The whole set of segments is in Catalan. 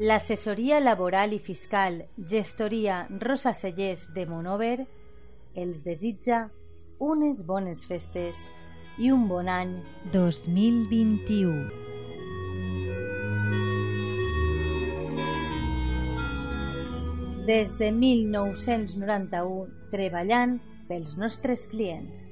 L'assessoria laboral i fiscal Gestoria Rosa Cellers de Monover els desitja unes bones festes i un bon any 2021. Des de 1991 treballant pels nostres clients.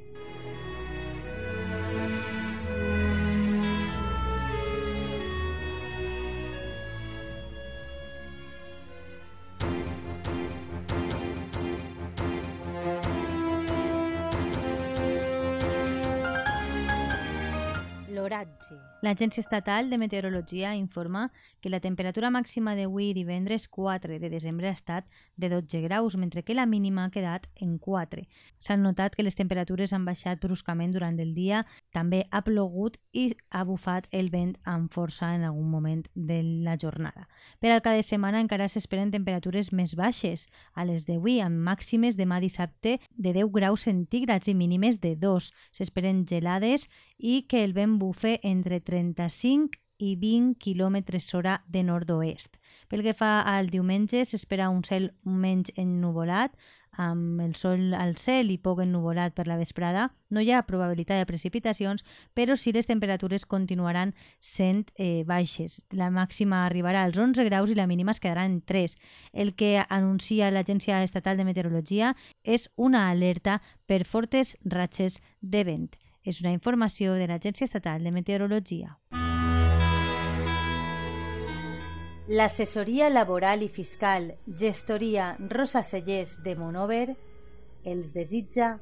L'oratge. L'Agència Estatal de Meteorologia informa que la temperatura màxima d'avui divendres 4 de desembre ha estat de 12 graus, mentre que la mínima ha quedat en 4. S'han notat que les temperatures han baixat bruscament durant el dia, també ha plogut i ha bufat el vent amb força en algun moment de la jornada. Per al cada setmana encara s'esperen temperatures més baixes, a les d'avui amb màximes demà dissabte de 10 graus centígrads i mínimes de 2. S'esperen gelades i que el vent bufe entre 35 i 20 km hora de nord-oest. Pel que fa al diumenge, s'espera un cel menys ennuvolat, amb el sol al cel i poc ennuvolat per la vesprada. No hi ha probabilitat de precipitacions, però sí les temperatures continuaran sent eh, baixes. La màxima arribarà als 11 graus i la mínima es quedarà en 3. El que anuncia l'Agència Estatal de Meteorologia és una alerta per fortes ratxes de vent. És una informació de l'Agència Estatal de Meteorologia. L'assessoria laboral i fiscal Gestoria Rosa Cellers de Monover els desitja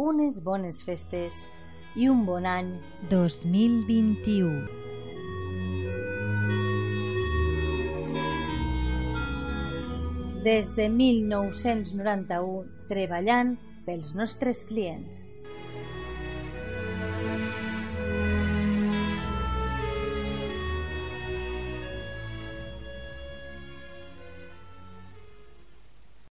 unes bones festes i un bon any 2021. Des de 1991 treballant pels nostres clients.